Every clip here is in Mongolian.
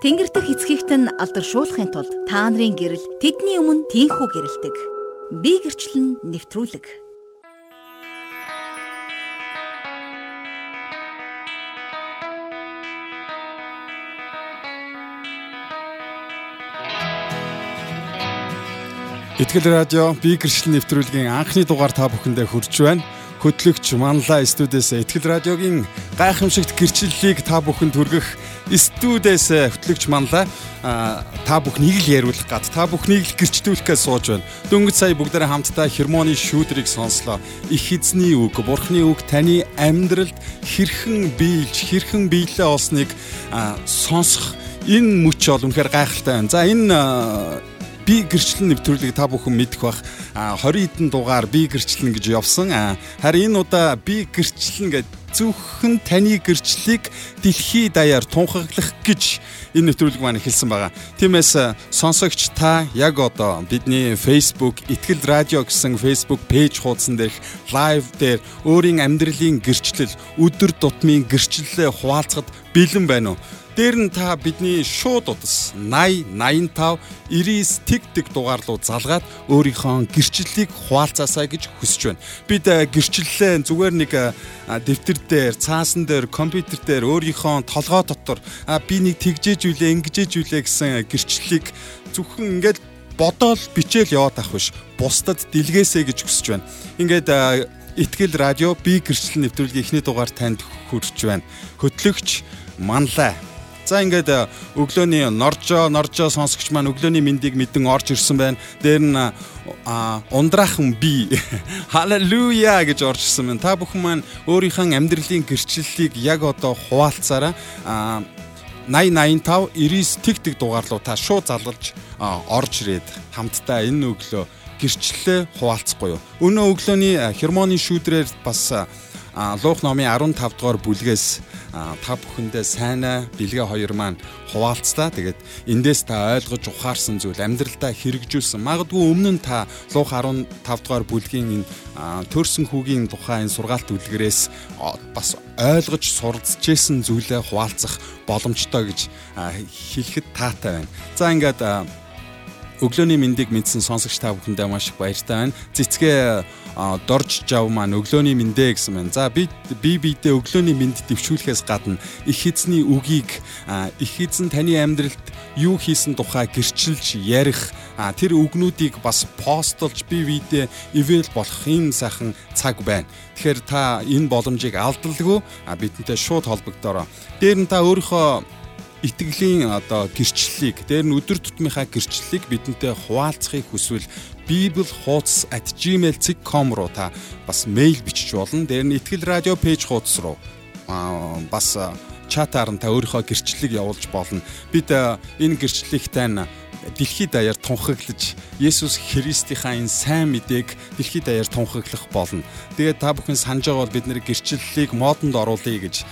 Тэнгэр дэх эцгийгт нь алдаршуулахын тулд та нарын гэрэл тэдний өмнө тийхүү гэрэлдэг. Би гэрчлэн нэвтрүүлэг. Итгэл радио би гэрчлэн нэвтрүүлгийн анхны дугаар та бүхэндээ хүрч байна хөтлөгч Манлаа студиэс Итгэл радиогийн гайхамшигт гэрчлэлийг та бүхэнд хүргэх студиэс хөтлөгч Манлаа та бүхнийг л яриулах гад та бүхнийг л гэрчлүүлэхээ сууж байна. Дөнгөж сая бүгдээрээ хамтдаа хермоны шүүдрийг сонслоо. Их эзний үг, Бурхны үг таны амьдралд хэрхэн биелж, хэрхэн биелээ олсныг сонсох энэ мөч бол үнэхээр гайхалтай байна. За энэ би гэрчлэн нэвтрүүлгийг та бүхэн мэдэх бах 20 хэдэн дугаар би гэрчлэн гэж явсан. Харин энэ удаа би гэрчлэн гэж зөвхөн таны гэрчлэлийг дэлхий даяар тунхаглах гэж энэ нэвтрүүлэг маань эхэлсэн байгаа. Тиймээс сонсогч та яг одоо бидний Facebook Итгэл радио гэсэн Facebook пэйж хуудсан дээрх лайв дээр өөрийн амьдралын гэрчлэл, өдөр тутмын гэрчлэлээ хуваалцахад бэлэн байна уу? Дээр нь та бидний шууд удас 80 85 99 тэг тэг дугаар руу залгаад өөрийнхөө гэрчлэлийг хуваалцаасаа гэж хүсэж байна. Бид гэрчлэлээ зүгээр нэг дэвтэр дээр, цаасан дээр, компьютер дээр өөрийнхөө толгой дотор би нэг тэгжээж үлээ, ингэжээж үлээ гэсэн гэрчлэлийг зөвхөн ингээд бодоол бичээл яваад ах биш. Бусдад дэлгээсэй гэж хүсэж байна. Ингээд Итгэл радио би гэрчлэл нэвтрүүлгийн эхний дугаар танд хүрч байна. Хөтлөгч Манлай За ингээд э, өглөөний норжоо норжоо сонсогч маань өглөөний мэндийг мэдэн орж ирсэн байна. Дээр нь ундраахан би халелуя гэж орж ирсэн байна. Та бүхэн маань өөрийнхөө амьдралын гэрчлэлийг яг одоо хуваалцаараа 8085 99 тэг тэг дугаарлуу та шууд залгалж орж ирээд хамтдаа энэ өглөө гэрчлэлээ хуваалцахгүй юу. Өнөө өглөөний хермоны шүүдрээр бас Луух номын 15 дугаар бүлгээс та бүхэндээ сайнаа бэлгээ хоёр маань хуваалцлаа. Тэгээд эндээс та ойлгож ухаарсан зүйл амьдралдаа хэрэгжүүлсэн. Магадгүй өмнө нь та Луух 15 дугаар бүлгийн энэ төрсэн хүүгийн тухай энэ сургаалт үлгэрээс бас ойлгож суралцжсэн зүйлээ хуваалцах боломжтой гэж хэлэхэд таатай байна. За ингээд өглөөний мэндийг мэдсэн сонсогч та бүхэндээ маш их баяртай байна. Цэцгээ дорж жав маань өглөөний мэндэ гэсэн байна. За би би бидээ өглөөний мэнд дэвшүүлэхээс гадна их эзний үгийг их эзэн таны амьдралд юу хийсэн тухай гэрчилж ярих тэр үгнүүдийг бас постлж би видео ивэл болох юм сайхан цаг байна. Тэгэхээр та энэ боломжийг алдалгүй бидэнтэй шууд холбогдороо. Дээр нь та өөрийнхөө итгэлийн одоо гэрчлэлийг дээр нь өдөр тутмынхаа гэрчлэлийг бидэнтэй хуваалцахыг хүсвэл bibelhoots@gmail.com руу та бас мэйл бичиж болно. Дээр нь итгэл радио пэйж хуудас руу бас чатаар нь та өөрийнхөө гэрчлэлийг явуулж болно. Бид энэ гэрчлэлийг тань дэлхийд даяар тунхаглаж Есүс Христийнхаа энэ сайн мэдээг дэлхийд даяар тунхаглах болно. Тэгээд та бүхэн санаж байгаа бол бид нэр гэрчлэлийг модонд оруулъя гэж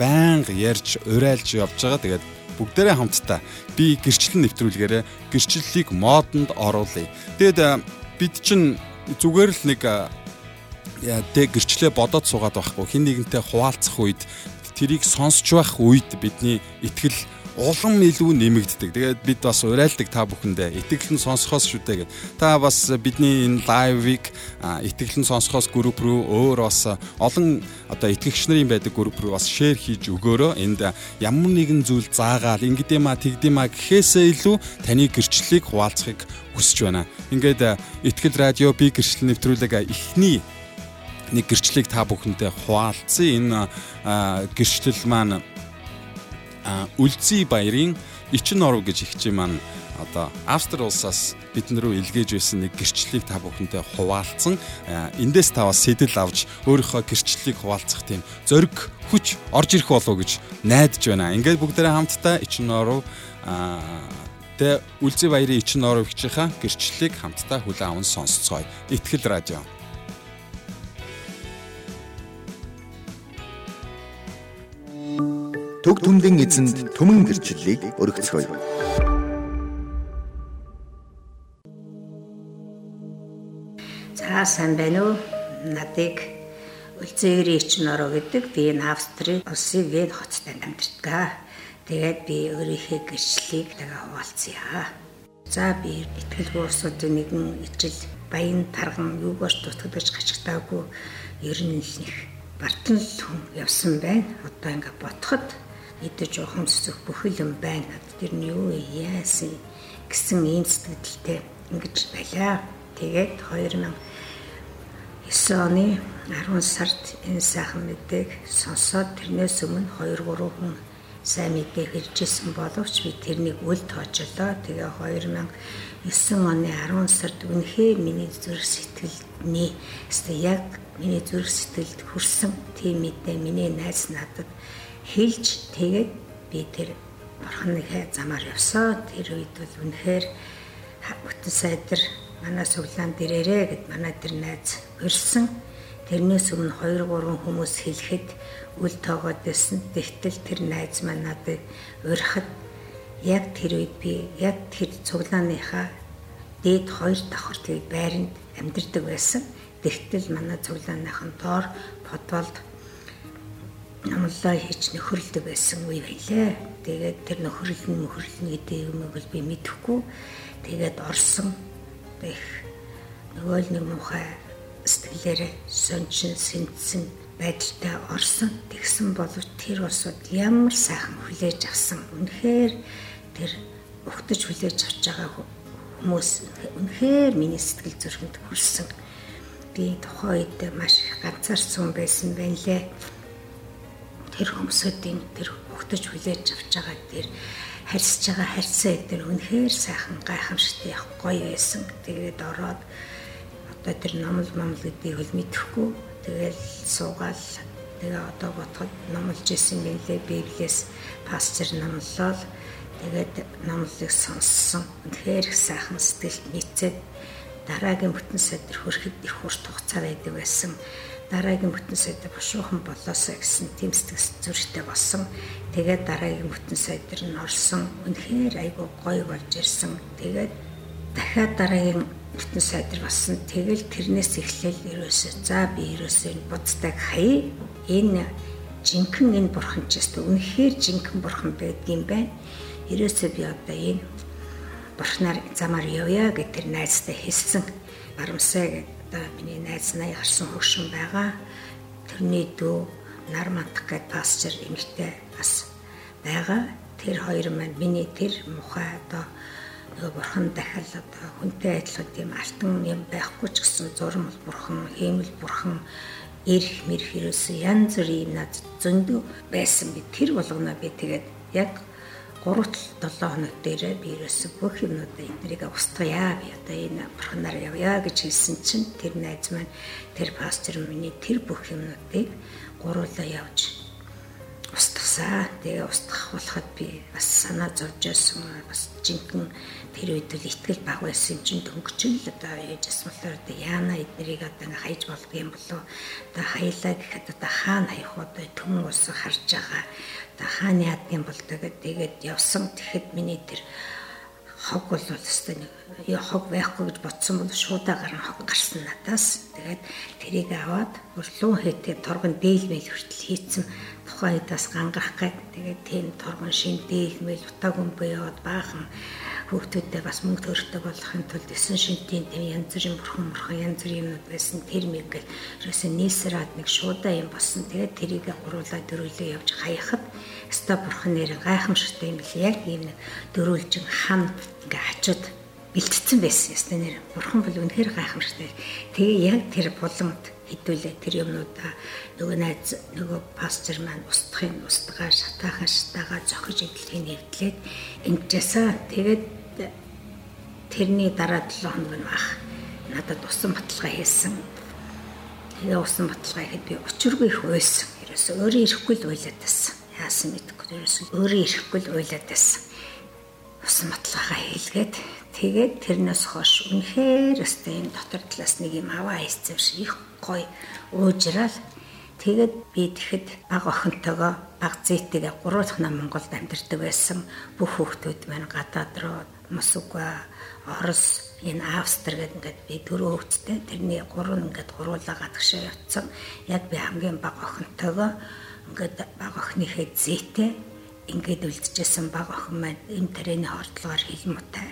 байнга ярьж урайлж явж байгаа. Тэгээд бүгдээрээ хамтдаа би гэрчлэл нэвтрүүлгээрээ гэрчлэлийг модонд оруулъя. Тэгээд бид чинь зүгээр л нэг тэг гэрчлээ бодоод суугаад байхгүй хин нэгнтэй хуваалцах үед тэрийг сонсч байх үед бидний итгэл улам илүү нэмэгддэг. Тэгээд бид бас урайлдаг та бүхэндээ итгэлэн сонсохоос шүү дээ гэд. Та бас бидний энэ лайвыг итгэлэн сонсохоос групп рүү өөр бас олон одоо итгэгч нарын байдаг групп рүү бас шеэр хийж өгөөрөө энд ямар нэгэн зүйл заагаал ингэдэм а тэгдэм а гэхээсээ илүү таны гэрчлэлийг хуваалцахыг хүсэж байна. Ингээд итгэл радио би гэрчлэл нэвтрүүлэг эхний нэг гэрчлэлийг та бүхэндээ хуваалцсан. Энэ гэрчлэл маань Үлзий баярын Ичин оров гэж ихчи маань одоо Австри улсаас биднэрүү илгээж байсан нэг гэрчлэлийг та бүхэнтэй хуваалцсан. Эндээс та бас сэтэл авч өөрийнхөө гэрчлэлийг хуваалцах тийм зориг хүч орж ирэх болов гэж найдаж байна. Ингээд бүгдээрээ хамтдаа Ичин оров тэ Үлзий баярын Ичин оров ихчийнхаа гэрчлэлийг хамтдаа хүлээн аван сонсцгоё. Итгэл радио Төг түмдэн эзэнд түмэн гэрчлэлийг өргөцгөөе. За сайн байна уу? Надыг Үлцээрийн чин ороо гэдэг би энэ Австри улсын Вен хотод амьдардаг. Тэгээд би өөрийнхөө гэрчлэлийг тэгээ хуваалцъя. За би ихтгэлгүй усуудын нэгэн ижил баян тарган юугаар дутагдаж гачигтаагүй ер нь л нэг бартан л хүн явсан байна. Одоо ингээ ботход идэж ухамсах бүхэл юм байна. Тэр нь юу яасан гэсэн ийм сэтгэлдээ ингэж байлаа. Тэгээд 2009 оны 10 сард энэ сайхан мэдээг сонсоод тэрнээс өмнө 2 3 хүн сайн мэдээ хэржсэн боловч би тэрнийг үл тоожлоо. Тэгээ 2009 оны 10 сард үнэхээр миний зүрх сэтгэлдний өстө яг миний зүрх сэтгэлд хүрсэн тийм мэдээ миний найз надад хэлж тэгээд би тэр бурханы замаар явсаа. Тэр үед бол үнэхээр бүтэн сайдар манай суглаан дээрээ гэд манай тэр найз өрсөн. Тэрнээс өмнө 2 3 хүмүүс хэлэхэд үл тоогоод байсан. Тэгтэл тэр найз маань надад урихад яг тэр үед би яг тэр цуглааныхаа дээд хоёр давхар тэр байранд амьдардаг байсан. Тэгтэл манай цуглааныхан доор подвалд намлаа хийж нөхөрлөдөг байсан үе байлаа. Тэгээд тэр нөхөрлөн нөхөрлөн гэдэг юм бол би мэдэхгүй. Тэгээд орсон. Тэг нөгөө л нэг муухай сэтгэлээрээ сончин сэнтсэн байдалтай орсон. Тэгсэн боловч тэр усуд ямар сайхан хүлээж авсан. Үнэхээр тэр өгтөж хүлээж авч байгаа хүмүүс үнэхээр миний сэтгэл зүрхэнд хүрсэн. Би тухайн үед маш их ганцаарсан байсан байна лээ. Тэр хүмүүсийн тэр өгтөж хүлээж авч байгаа тэр харьцаж байгаа харьцаа эдгээр үнэхээр сайхан гайхамшигтай гоё байсан. Тэгээд ороод одоо тэр номл момл гэдгийг хөл мэдэхгүй Тэгэл суугаал тэгээ одоо бодоход номлож исэн гэлээ библиэс пастор номлол тэгээд номлыг сонссон. Тэгэхээр их сайхан сэтгэлд нийцээд дараагийн бүтэн сайдар хөрөхөд их хурц хугацаа байдаг байсан. Дараагийн бүтэн сайдар бушуухан болоосоо гэсэн тийм сэтгэл зүрхтэй болсон. Тэгээд дараагийн бүтэн сайдар нь орсон. Үнэхээр айгүй гоё болж ирсэн. Тэгээд дахиад дараагийн бүтэн сайдар болсон. Тэгэл тэрнээс эхлээл ерөөсөө за би ерөөсөө энэ буддаг хаяа. Энэ жинхэнэ энэ бурхан ч гэсэн үнэхээр жинхэнэ бурхан байдгийм байна. Ерөөсөө би одоо энэ бурхнаар замаар явъя гэж тэр найзтай хэлсэн. Барамсаа одоо миний найз наяа харсан хөгшин байгаа. Тэрний дүү нар мантах гэд пастор эмэгтэй бас байгаа. Тэр хоёр маань миний тэр мухай одоо нөгөө бурхан дахиад одоо хүнтэй адилхан тийм алтан юм байхгүй ч гэсэн зурм бол бурхан, хиймэл бурхан эрх мэрх ерөөсөө янз бүрийн над зөндөө байсан би тэр болгоно би тэгээд яг 3-7 хоног дээрээ би ерөөсөө бүх юмнуудаа эднэрийг устгая би одоо энэ бурханаар явъя гэж хэлсэн чинь тэр найз маань тэр пастор миний тэр бүх юмнуудыг гуруулаа явж устгасаа. Тэгээ устгах болоход би бас санаа зовж байсан. Бас жинхэнэ тэр үед л ихтгэл баг байсан чинь дөнгөчл одоо яжс болохоор одоо яана эднэрийг одоо ингээ хайж болдго юм болоо. Одоо хаялаа гэхэд одоо хаана хаях одоо төмөн ус харж байгаа. Одоо хаана яадаг юм бол тэгээд явсан. Тэгэхэд миний тэр хог бол өстой нэг хог байхгүй гэж бодсон бол шуудаа гарan хог гарсан надаас. Тэгээд тэрийг аваад өрлөө хэтээ торгон дээлмэл хүртэл хийцэн тухайн үедээс гангарах гээд тэгээд тийм торгон шин дээлмэл утаг өмбөө яваад баахан хүүхдүүдэд бас мөнгө төрөлтэй болохын тулд 9 шинтийн тийм янз бүрийн бурхан бурхан янз бүрийн юмнууд байсан тэр мэг ерөөсөө нийсраад нэг шуудаа юм болсон. Тэгээд тэрийг гуруулаа дөрүүлээ явж хаяхад өста бурхан нэр гайхамшигтай юм бэл яг ийм нэг дөрүүлжин хан ингээ хачууд бэлтцсэн байсан ёстой нэр. Бурхан бол үнэхээр гайхамшигтай. Тэгээ яг тэр буланд хэдүүлээ тэр юмнуудаа нөгөө найз нөгөө пастор маань устгахын устгаа шатаахан шатаагаа зохиж эдлэхийг нэвтлээд ингэжсаа тэгээд тэрний дараа 7 хоног нь бах надад усан баталгаа хийсэн. Тэгээ усан баталгаа ихэд би учиргүй их уйсан. Ерөөсөө өөрөө ирэхгүй л уйлаад байсан. Яасан мэдэхгүй ерөөсөө өөрөө ирэхгүй л уйлаад байсан. Усан баталгаагаа хийлгээд тэгээд тэрнээс хойш үнэхээр өстэй энэ дотор талаас нэг юм аваа хийсэн шиг их гоё уужрал тэгээд би тэгэхэд баг охинтойгоо баг зээтэйгээ гурвуулхна Монголд амьдардаг байсан бүх хүүхдүүд маань гадаад руу Мосуга Орос энэ Австри гэдэг ингээд би дөрөв хүүхэдтэй тэрний гурав нь ингээд гуруулаа гадагшаа явцсан яг би хамгийн баг охинтойгоо ингээд баг охиныхээ зээтэй ингээд үлдчихсэн баг охин маань эм тарианы хордлогоор хилмутай.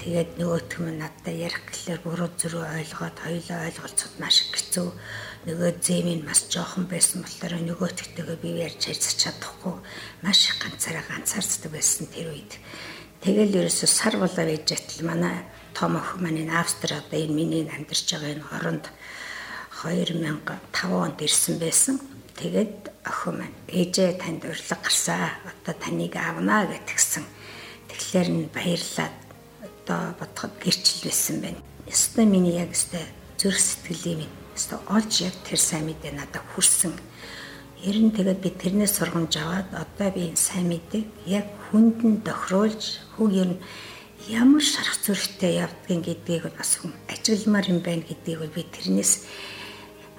Тэгээд нөгөөх нь надад ярих гэхлээр буруу зүрүү ойлгоод хоёулаа ойлголцоход маш хэцүү. Нөгөө зэмийн бас жоохон байсан болохоор нөгөөтгтэйгээ би ярьж харьцаж чадахгүй маш их ганцаараа ганцаарцдаг байсан тэр үед. Тэгэл ерөөсө сар болоо байж байтал манай том охин маань энэ Австри одоо энэ миний амьдарч байгаа энэ хоронд 2005 онд ирсэн байсан. Тэгээд охин маань ээжээ танд урилга гарсаа. Одоо таныг авнаа гэтгсэн. Тэгэхээр нь баярлаад одоо бодоход гэрчил байсан байна. Ястай миний яг өстэй зүрх сэтгэлийн минь өстэй олж яг тэр сайн мэдээ надад хүрсэн. Ер нь тэгээд би тэрнээс сургамж аваад одоо би сайн мэдээг яг хүнд нь тохируулж хүн ер нь ямар шарах зүрхтэй явдгийг гэдгийг бас хүн ажигламар юм байна гэдгийг би тэрнээс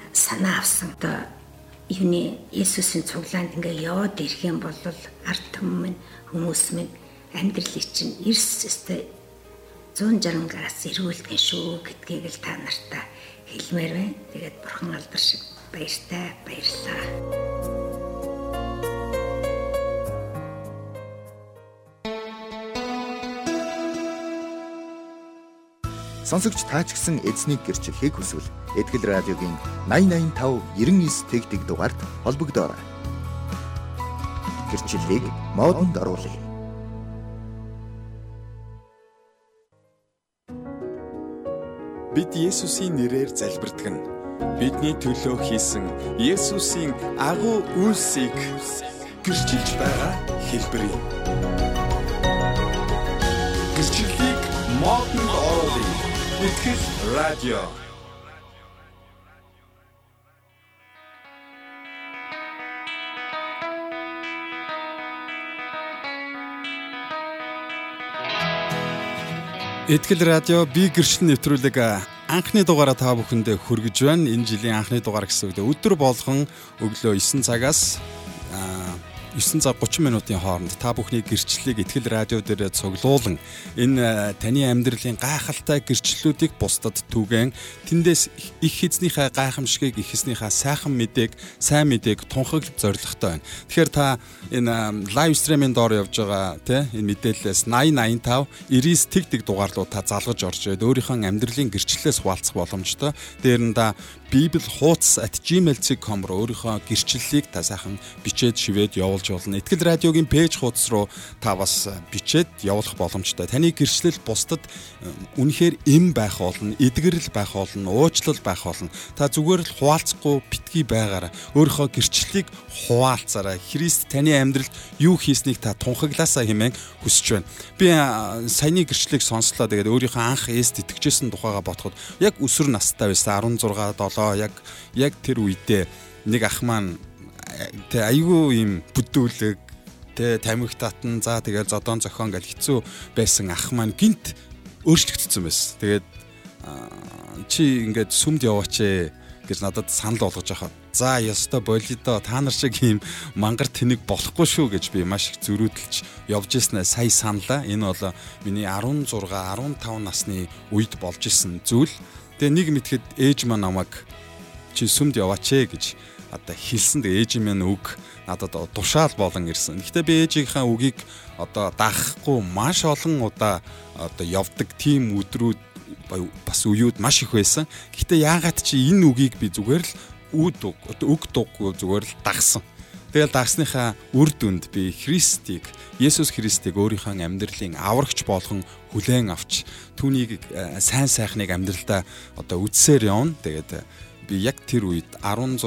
санаа авсан. Одоо юуны Иесусийн цуглаанд ингээ яваад ирэх юм бол ард түмэн хүмүүс минь амьдралыг чинь эрс өстэй 160 градус эргүүлдэг шүү гэдгийг л та нартаа хэлмээр байна. Тэгээд бурхан алдар шиг баяртай баярлаа. Сонсогч таа ч гэсэн эзнийг гэрчлэхийг хүсвэл Этгэл радиогийн 8085 99 тэгтэг дугаард холбогдоорой. Гэрчлэлийг модонд оруулъя. Бид Есүсийн нэрээр залбирдаг нь бидний төлөө хийсэн Есүсийн агуу үйлсийг гэрчилж байгаа хэлбэр юм. Гэрчлэлийг модонд оруулъя. Итгэл радио Итгэл радио би гэршин нэвтрүүлэг анхны дугаараа та бүхэндээ хүргэж байна. Энэ жилийн анхны дугаар гэсэн үг. Өдөр болгон өглөө 9 цагаас 9 цаг 30 минутын хооронд та бүхний гэрчлэлийг ихтгэл радио дээр цуглуулan энэ таны амьдралын гайхалтай гэрчлэлүүдийг бусдад түгэн тэндээс их хэзнийхээ гайхамшигыг их хэзнийхээ сайхан мэдээг сайн мэдээг тунхаглах зорилготой байна. Тэгэхээр та энэ лайв стримийн доор явж байгаа тий энэ мэдээлэлээс 8085 99 тэг тэг дугаарлуу та залгаж орж ирээд өөрийнхөө амьдралын гэрчлэлээс хуваалцах боломжтой. Дээр нь да bibl hoots@gmail.com руу өөрийнхөө гэрчлэлийг та сайхан бичээд шивээд явуулж болно. Итгэл радиогийн пэйж хуудас руу та бас бичээд явуулах боломжтой. Таны гэрчлэл бусдад үнэхээр эм байх болно, эдгэрэл байх болно, уучлал байх болно. Та зүгээр л хуваалцахгүй битгий байгаараа өөрийнхөө гэрчлэлийг хуваалцаарай. Христ таны амьдралд юу хийснийг та тунхаглаасаа хэмээн хүсэж байна. Би саяны гэрчлэлийг сонслоо. Тэгээд өөрийнхөө анх эст итгэжсэн тухайга бодоход яг өсвөр настай байсан 16 7 болоо яг яг тэр үедээ нэг ах маань тэ айгүй юм бүдүүлэг тэ тамхи татан за тэгэл зодон зохион гэл хэцүү байсан ах маань гинт өөрчлөгдсөн байсан. Тэгээд чи ингээд сүмд яваач гэж надад санал болгож байхад за ёстой болидо та нар шиг ийм мангар тэнэг болохгүй шүү гэж би маш их зөрүүдэлж явж ирсэнээ сая саналаа. Энэ бол миний 16 15 насны үед болж исэн зүйл. Тэгээ нэг мэтгэд ээж маань намайг чи сүмд яваач ээ гэж одоо хэлсэн. Ээж минь үг надад тушаал болон ирсэн. Гэхдээ би ээжийнхээ үгийг одоо даахгүй маш олон удаа одоо явдаг тийм өдрүүд бас үеуд маш их байсан. Гэхдээ яагаад чи энэ үгийг би зүгээр л үд үг дуггүй зүгээр л дагсан. Тэгэл дагсныхаа үр дүнд би Христийг, Есүс Христийг өөрийнхөө амьдралын аврагч болгон хүлээн авч түүнийг э, сайн сайхныг амьдралдаа одоо үдсээр явна. Тэгээд би яг тэр үед 16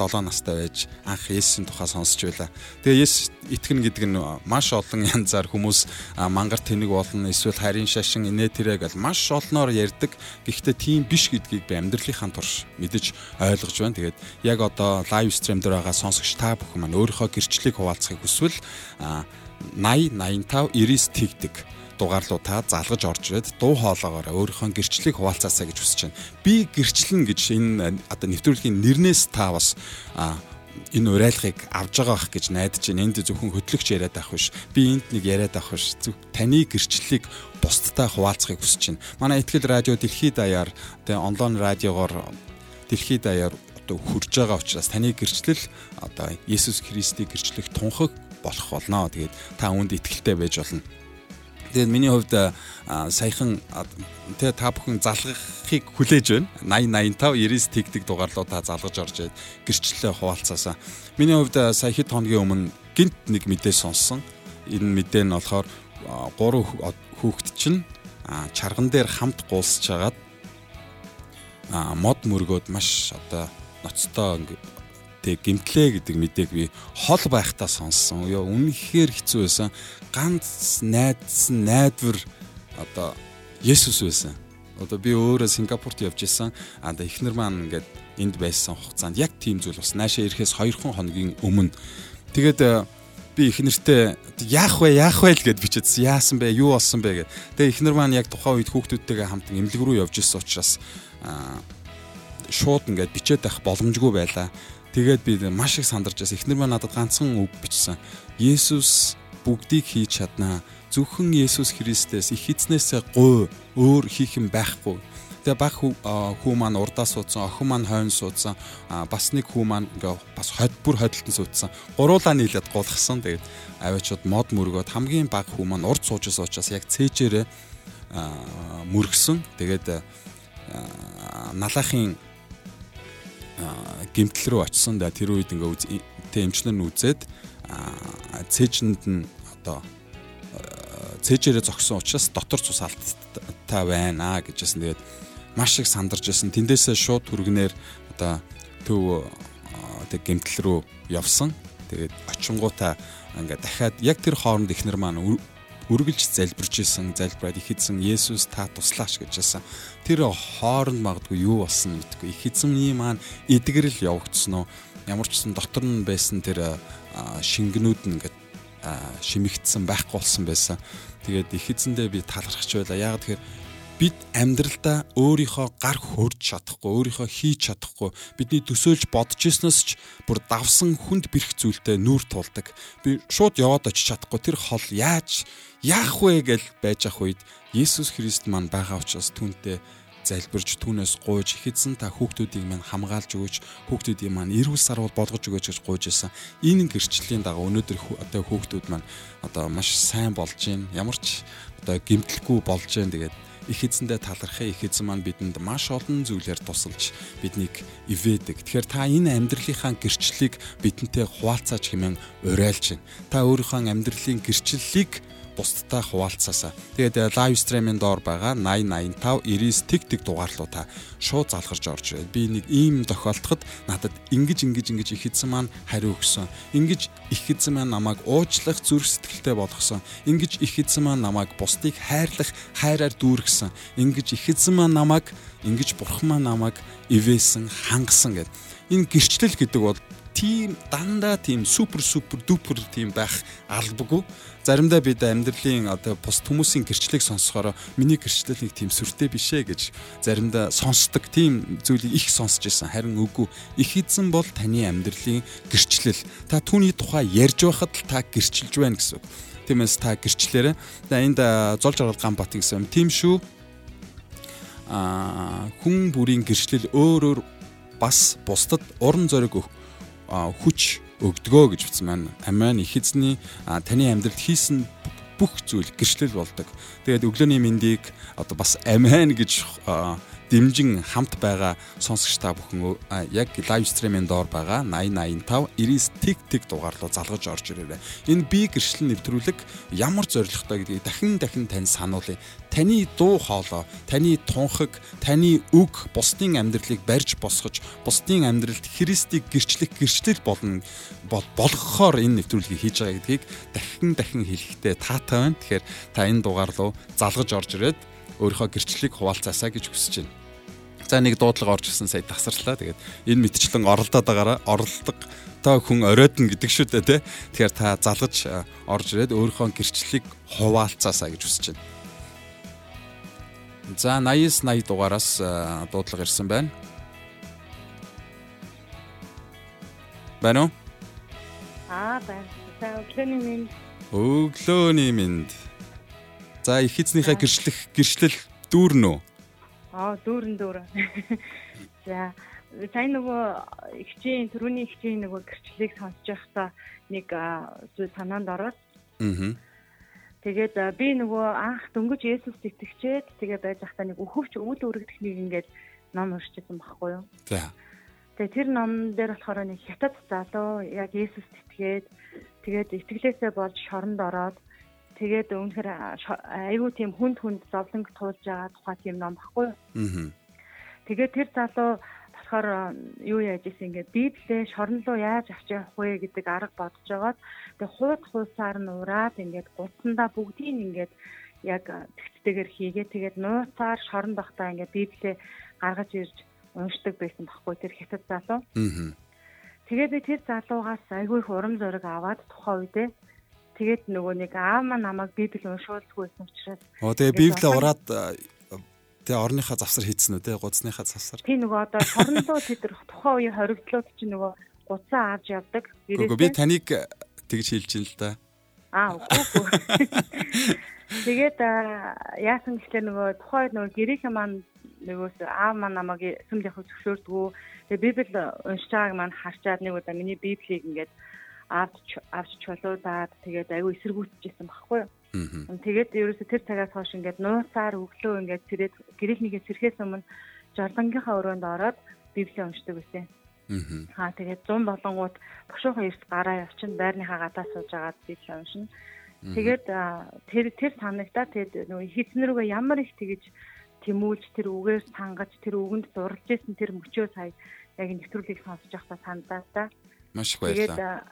7 настай байж анх Есүсийн тухай сонсч байла. Тэгээ Есүс итгэн гэдэг нь маш олон янзаар хүмүүс мангар тэнэг болно эсвэл харин шашин инээ тэрэг гэл маш олноор ярьдаг. Гэхдээ тийм биш гэдгийг би амьдралынхаа турш мэдэж ойлгож байна. Тэгээд яг одоо лайв стрим дээр байгаа сонсогч та бүхэн маань өөрийнхөө гэрчлэлийг хуваалцахыг хүсвэл 80 85 99 тэгдэг дугаарлуу та залгаж орж ирээд дуу хоолоогоор өөрийнхөө гэрчлэлийг хуваалцаасаа гэж хүсэж байна. Би гэрчлэн гэж энэ одоо нэвтрүүлгийн нэрнээс та бас энэ урайлгыг авж байгаа бах гэж найдаж байна. Энд зөвхөн хөтлөгч яриад авах биш. Би энд нэг яриад авах биш. Зөв таны гэрчлэлийг бусдтай хуваалцахыг хүсэж байна. Манай ихтгэл радио дэлхийд даяар тэгээ онлайн радиогоор дэлхийд даяар одоо хурж байгаа учраас таны гэрчлэл одоо Есүс Христийг гэрчлэх тунхаг болох болно. Тэгээд та үүнд итгэлтэй байж болно. Тэгээд миний хувьд саяхан тэгээ та бүхэн залгахыг хүлээж байна. 80 85 90 тэгдэг дугаарлуу та залгаж орж гэрчлэлээ хуваалцаасаа. Миний хувьд сая хэд хоногийн өмнө гинт нэг мэдээ сонссон. Энэ мэдээ нь болохоор гурван хүүхэд чинь чарган дээр хамт гуулсж хагаад мод мөргөөд маш одоо ноцтой тэг гимтлээ гэдэг мэдээг би хол байхдаа сонссон. Ёо үнэхээр хэцүү байсан. Ганц найдсан найдвар одоо Есүс байсан. Одоо би өөрөө Сингапурт явж исэн. А да ихнэр маань ингээд энд байсан хугацаанд яг тийм зүйл бас наашаа ирэхээс 2 хоногийн өмнө тэгээд э, би их нэртэй яах вэ яах вэ л гэд бичээдсэн. Яасан бэ? Юу болсон бэ гэд. Тэгээ их нар маань яг тухайн үед хүүхдүүдтэйгээ хамт эмнэлэг рүү явж исэн учраас шууд ингээд бичээд байх боломжгүй байлаа. Тэгээд би маш их сандарч байсан. Эхнэр маань надад ганцхан үг бичсэн. Есүс бүгдийг хийж чаднаа. Зөвхөн Есүс Христээс их эзнээсээ гой өөр хийх юм байхгүй. Тэгээ баг хүү маань урдаа суудсан, охин маань хойно суудсан, бас нэг хүү маань ингээ бас ход бүр хөдөлтөн суудсан. Гуруулаа нийлээд гулгсан. Тэгээд аваачууд мод мөргөөд хамгийн баг хүү маань урд суужсан учраас яг цээжээрээ мөргсөн. Тэгээд налахын гимтэл рүү очсон. Тэр үед ингээ тэ эмчлэн үзээд цээжинд нь одоо цээжээрээ зогсон учраас дотор цус алдтай байна гэжсэн. Тэгээд маш их сандарч байсан. Тэндээсээ шууд түргнээр одоо төв тэг гимтэл рүү явсан. Тэгээд очингуудаа ингээ дахиад яг тэр хооронд ихнэр маань үргэлж залбирч исэн, залбираад их эзэн Есүс та туслаач гэжсэн. Тэр хооронд магадгүй юу болсон гэдэггүй. Их эзэмний маань эдгэрэл явагдсан уу? Ямар ч гэсэн дотор нь байсан тэр шингэнүүд нь ингээд шимэгдсэн байхгүй болсон байсан. Тэгээд их эзэндээ би талархаж байла. Яг тэгэхээр бид амьдралдаа өөрийнхөө гар хөрж чадахгүй, өөрийнхөө хийж чадахгүй, бидний төсөөлж бодож ирснээс ч бүр давсан хүнд бэрх зүйлтэй нүүр тулдаг. Би шууд яваад очиж чадахгүй тэр хол яаж яах вэ гэж байж ах үед Есүс Христ маань байгаа учраас түүнтэй залбирж түүнээс гуйж ихэдсэн та хүүхдүүдийг маань хамгаалж өгөөч хүүхдүүдийн маань эрүүл сарвал болгож өгөөч гэж гуйж исэн. Энэ гэрчлэлийн дагуу өнөөдөр одоо хүүхдүүд маань одоо маш сайн болж байна. Ямар ч одоо гимтэлгүй болж байна. Тэгээд их эзэндээ талархаа их эзэн маань бидэнд маш олон зүйлээр тусалж биднийг ивэдэг. Тэгэхээр та энэ амьдралынхаа гэрчлэлийг бидэнтэй хуваалцаач хэмээн уриалж байна. Та өөрийнхөө амьдралын гэрчлэлийг бусдтай хуваалцаасаа. Тэгээд лайв стримийн доор байгаа 8085 99 тэг тэг дугаарлуудаа шууд залгарч орж ирээд би нэг ийм тохиолдоход надад ингэж ингэж ингэж их эзэн маань хариу өгсөн. Ингэж их эзэн маань намайг уучлах зүрх сэтгэлтэй болгосон. Ингэж их эзэн маань намайг бусдыг хайрлах хайраар дүүргэсэн. Ингэж их эзэн маань намайг ингэж бурхан маань намайг ивэсэн, хангасан гэд. Энэ гэрчлэл гэдэг бол тийм дандаа тийм супер супер дупер тийм байх албагүй. Заримдаа бид амьдралын одоо бус хүмүүсийн гэрчлэлийг сонсохоор миний гэрчлэл нэг тийм сүртэй биш ээ гэж заримдаа сонсдог тийм зүйлийг их сонсож байсан. Харин үгүй. Их эзэн бол таны амьдралын гэрчлэл. Та түүний тухай ярьж байхад л та гэрчилж байна гэсэн. Тиймээс та гэрчлээрээ. Энд золж аргал гамбат гэсэн юм. Тийм шүү. Аа хүн бүрийн гэрчлэл өөр өөр бас бусдад уран зориг өгөх хүч өгдгөө гэж бичсэн маань амиан их эзний таны амьдралд хийсэн бүх зүйл гэрчлэл болдог. Тэгээд өглөөний мэндийг одоо бас амиан гэж дэмжин хамт байгаа сонсогч та бүхэн яг лайв стримийн доор байгаа 8085 99 тэг тэг дугаар руу залгаж орж ирээрэй. Энэ би гэрчлэл нэвтрүүлэг ямар зоригтой гэдгийг дахин дахин тань сануулъя. Таны дуу хоолой, таны тунхаг, таны үг бусдын амьдралыг барьж босгож, бусдын амьдралд Христийг гэрчлэх гэрчлэл болно болгохоор энэ нэвтрүүлгийг хийж байгаа гэдгийг дахин дахин хэлэхдээ таатай байна. Тэгэхээр та энэ дугаар руу залгаж орж ирээд өөрийнхөө гэрчлэлийг хуваалцаасаа гэж хүсэж байна. За нэг дуудлага орж ирсэн сая тасарлаа. Тэгээд энэ мэтчлэн оролдоод байгаараа оролдог та хүн оройтно гэдэг шүү дээ тий. Тэгэхээр та залгаж орж ирээд өөрийнхөө гэрчлэлийг хуваалцаасаа гэж хүсэж байна. За 89 80 дугаараас дуудлага ирсэн байна. Байна уу? Аа байна. За өглөөний минь. Өглөөний минь. За их эзнийхээ гэрчлэх гэрчлэл дүүрнө үү? Аа дүүрэн дүүрэн. За сайн нөгөө ихчийн түрүүний ихчийн нөгөө гэрчлэлийг сонсож байхдаа нэг зүйл санаанд ороод. Аа. Тэгээд би нөгөө анх дөнгөж Есүст итгэжээд тэгээд байж байхдаа нэг өхөвч үйл өргөдөхнийг ингээд ном уншижсэн байхгүй юу? За. Тэгээд тэр ном дээр болохоор нэг хятад залуу яг Есүст итгээд тэгээд итгэлээсээ болж шоронд ороод тэгээд үнэхээр айгүй тийм хүнд хүнд зовлонг туулж байгаа тухай тийм ном баггүй? Аа. Тэгээд тэр залуу болохоор юу яаж исэн ингээд библээ шорон руу яаж авч явах вэ гэдэг арга бодож байгаад тэгээ хууд хуусаар нь ураад ингээд гутсандаа бүгдийг ингээд яг тэгцтэйгээр хийгээ тэгээд нууцаар шорон бахтаа ингээд библээ гаргаж ирж уншдаг байсан баггүй тэр хятад залуу. Аа. Тэгээд би тэр залуугаас айгүй их урам зориг аваад тухайн үедээ тэгээд нөгөө нэг аав маань намайг библи уншуулдаггүй байсан учраас Оо тэгээ библээ ураад Тэгээ орныхаа завсар хийцэн үү те гудсныхаа завсар. Тийм нөгөө одоо шорнлоо тэд тухайн үеийн хоригдлууд чинь нөгөө гудсаа авч явдаг. Үгүй би таныг тэгж хэлж ин л да. Аа үгүй. Тэгээд яасан гэхлээр нөгөө тухайн нөгөө гэрээхэн маань нөгөөс аав маань намайг сүмлийнх зөвшөөрдгөө. Тэгээ библ уншиж байгааг маань харчаад нэг удаа миний библийг ингээд авч авч чулуудаад тэгээд аюу эсэргүүцчихсэн баггүй юу. Тэгээд ерөөсө тэр цагаас хойш ингээд нууцаар өглөө ингээд сэрээд гэрэлнийгээ сэрхээс өмнө жолонгийнхаа өрөөнд ороод библийг уншдаг байсан. Аа тэгээд 100 болонгууд бошуухан эрт гараа явчин байрныхаа гадаа сууж агаад библийг уншина. Тэгээд тэр тэр санагдаа тэгээд нөгөө хийснэрүүгээ ямар их тэгэж тэмүүлж тэр үгээр сангаж тэр үгэнд дурлж исэн тэр мөчөө сая яг нэвтрүүлгийг сонсож байхдаа санагдаа та. Маш их баярлалаа.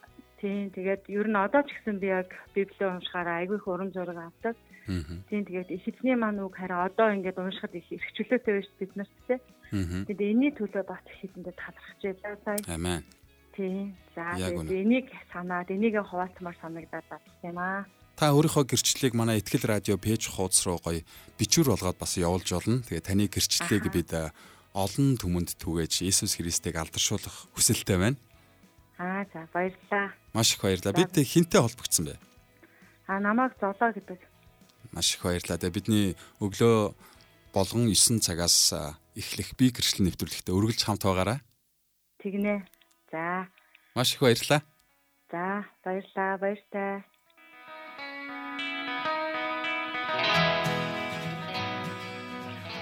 Тийм тэгээд ер нь одоо ч гэсэн би яг библийг уншихаараа айгүй их урам зориг авдаг. Тийм тэгээд их эзний маань үг хараа одоо ингээд уншихад их эрхчлөөтэй байж бид нарт те. Тэгээд энэний төлөө бас их эзэндээ талархаж байлаа сая. Амен. Тийм. За тэгээд энийг санаад энийг хуваалцмаар санагдаад байна юм аа. Та өөрийнхөө гэрчлэлийг манай Итгэл радио пэйж хуудас руу гоё бичвэр болгоод бас явуулж болно. Тэгээ таны гэрчлэлийг бид олон түмэнд түгээж Иесус Христийг алдаршуулах хүсэлтэй байна. Аа за баярлалаа. Маш их баярлалаа. Бид хинтээ холбогдсон бэ? Аа намайг золоо гэдэг. Маш их баярлалаа. Тэгээ бидний өглөө болгон 9 цагаас эхлэх би гэрчлэл нэвтрүүлэгтээ үргэлж хамт байгаарай. Тэгнэ. За. Маш их баярлалаа. За баярлалаа. Баяртай.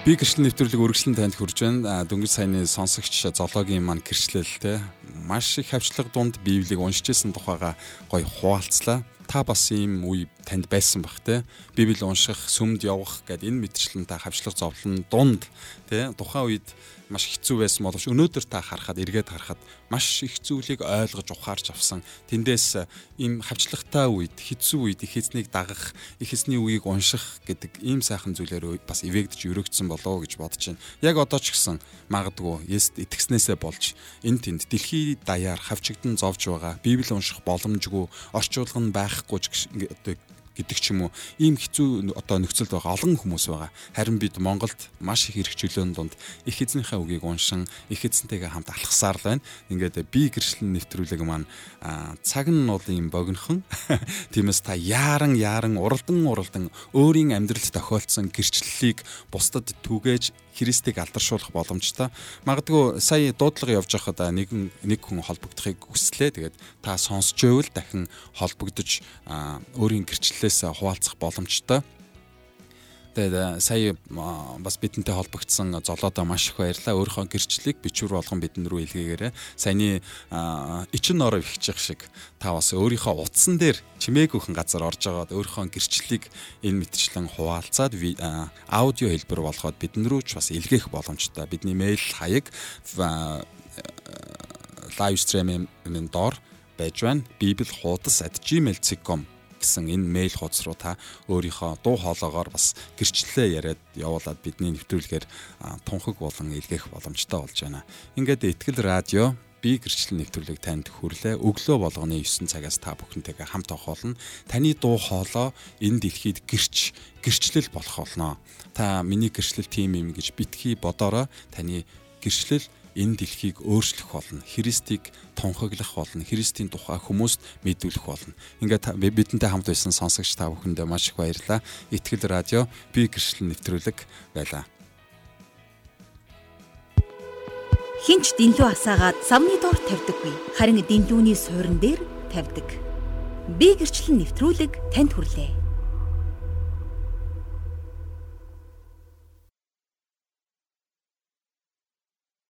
Би гэрчлэл нэвтрүүлэг үргэлжлэн танд хүрж байна. Дөнгөж саяны сонсогч зоологийн маань гэрчлэл те маш их хавчлаг дунд Библийг уншиж исэн тухайга гоё хуваалцлаа. Та бас ийм үе танд байсан бах те. Библи унших, сүмд явах гэд энэ мэтчлэн та хавчлаг зовлон дунд те тухайн үед маш хэцүү байсан боловч өнөөдөр та харахад эргээд харахад маш их зүйлийг ойлгож ухаарч авсан. Тэндээс ийм хавчлагтай үед хэцүү үед их эзнийг дагах, их эзний үгийг унших гэдэг ийм сайхан зүйлээр бас ивэгдэж өрөгдсөн болоо гэж бодож байна. Яг одоо ч гэсэн магадгүй Есүст итгэснээсээ болж энэ тэнд дэлхий даяар хавчигдан зовж байгаа. Библи унших боломжгүй, орчуулга нь байхгүй ч гэдэг ч юм уу ийм хэцүү одоо нөхцөлд байгаа олон хүмүүс байгаа. Харин бид Монголд маш их эрх чөлөөний дунд их эзнийхээ үгийг уншин их эзэнтэйгээ хамт алхасаар л байна. Ингээд би гэрчлэн нэвтрүүлэг маань цаг нь бол ийм богинохон. Тиймээс та яаран яаран уралдан уралдан өөрийн амьдралд тохиолдсон гэрчлэлийг бусдад түгээж Христийг алдаршуулах боломжтой. Магадгүй сая дуудлага явж байхад нэгэн нэг хүн холбогдохыг хүслээ. Тэгээд та сонсч байвал дахин холбогдож өөрийн гэрчлэлээс хуваалцах боломжтой. Тэгээд сая бас бидэнтэй холбогдсон золоодоо маш их баярлалаа. Өөрийнхөө гэрчлэлийг бичвэр болгон бидэн рүү илгээгээрэй. Саяны ичин нороо ихчих шиг та бас өөрийнхөө утсан дээр чимээгүйхэн газар орж агаад өөрийнхөө гэрчлэлийг энэ мэтчлэн хуваалцаад аудио хэлбэр болгоод бидэн рүү ч бас илгээх боломжтой. Бидний мэйл хаяг live stream-ийн доор байж байна. bibelhuudas@gmail.com гэсэн энэ мэйл хуудас руу та өөрийнхөө дуу хоолоогоор бас гэрчлэлээ яриад явуулаад бидний нэвтрүүлгээр тунхаг болон илгээх боломжтой болж байна. Ингээд Итгэл радио би гэрчлэл нэвтрүүлэг танд хүрлээ. Өглөө болгоны 9 цагаас та бүхэнтэйгээ хамт авах болно. Таны дуу хоолой энэ дэлхийд гэрч гэрчлэл болох болно. Та миний гэрчлэл тим юм гэж битгий бодороо таны гэрчлэл энэ дэлхийг өөрчлөх болно. Христийг тунхаглах болно. Христийн тухай хүмүүст мэдүүлэх болно. Ингээд бидэнтэй хамт байсан сонсогч та бүхэндээ маш их баярлалаа. Итгэл радио би гэрчлэн нэвтрүүлэг байлаа. хинч дэнлүү асаагаад савны доор тавьдаггүй. Харин дэнлүүний суурин дээр тавьдаг. Би гэрчлэн нэвтрүүлэг танд хүрлээ.